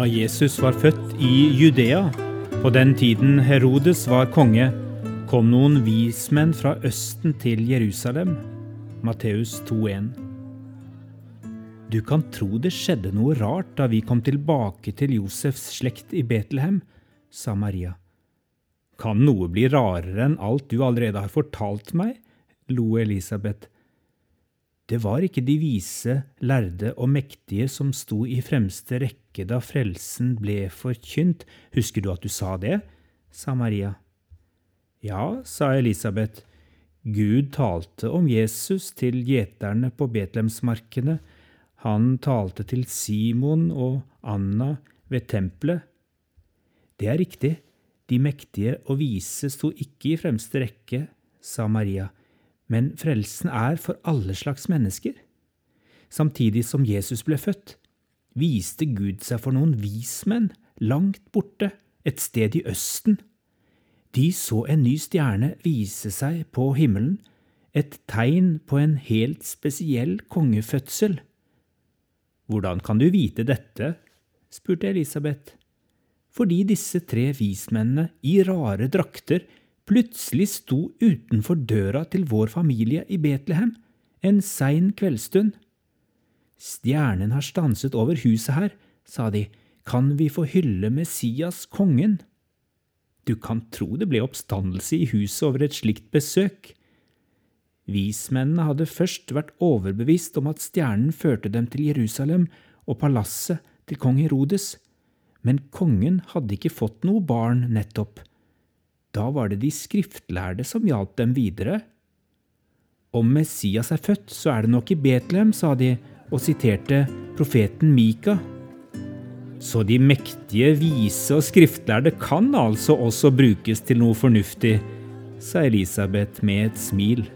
Da Jesus var født i Judea, på den tiden Herodes var konge, kom noen vismenn fra Østen til Jerusalem. Matteus 2,1. Du kan tro det skjedde noe rart da vi kom tilbake til Josefs slekt i Betlehem, sa Maria. Kan noe bli rarere enn alt du allerede har fortalt meg? lo Elisabeth. Det var ikke de vise, lærde og mektige som sto i fremste rekke da frelsen ble forkynt, husker du at du sa det? sa Maria. Ja, sa Elisabeth, Gud talte om Jesus til gjeterne på Betlehemsmarkene, han talte til Simon og Anna ved tempelet. Det er riktig, de mektige og vise sto ikke i fremste rekke, sa Maria men frelsen er for alle slags mennesker. Samtidig som Jesus ble født, viste Gud seg for noen vismenn langt borte, et sted i Østen. De så en ny stjerne vise seg på himmelen, et tegn på en helt spesiell kongefødsel. Hvordan kan du vite dette? spurte Elisabeth. Fordi disse tre vismennene i rare drakter plutselig sto utenfor døra til vår familie i Betlehem en sein kveldsstund. Stjernen har stanset over huset her, sa de, kan vi få hylle Messias, kongen? Du kan tro det ble oppstandelse i huset over et slikt besøk. Vismennene hadde først vært overbevist om at stjernen førte dem til Jerusalem og palasset til kong Herodes, men kongen hadde ikke fått noe barn nettopp. Da var det de skriftlærde som hjalp dem videre. Om Messias er født, så er det nok i Betlehem, sa de, og siterte profeten Mika. Så de mektige, vise og skriftlærde kan altså også brukes til noe fornuftig, sa Elisabeth med et smil.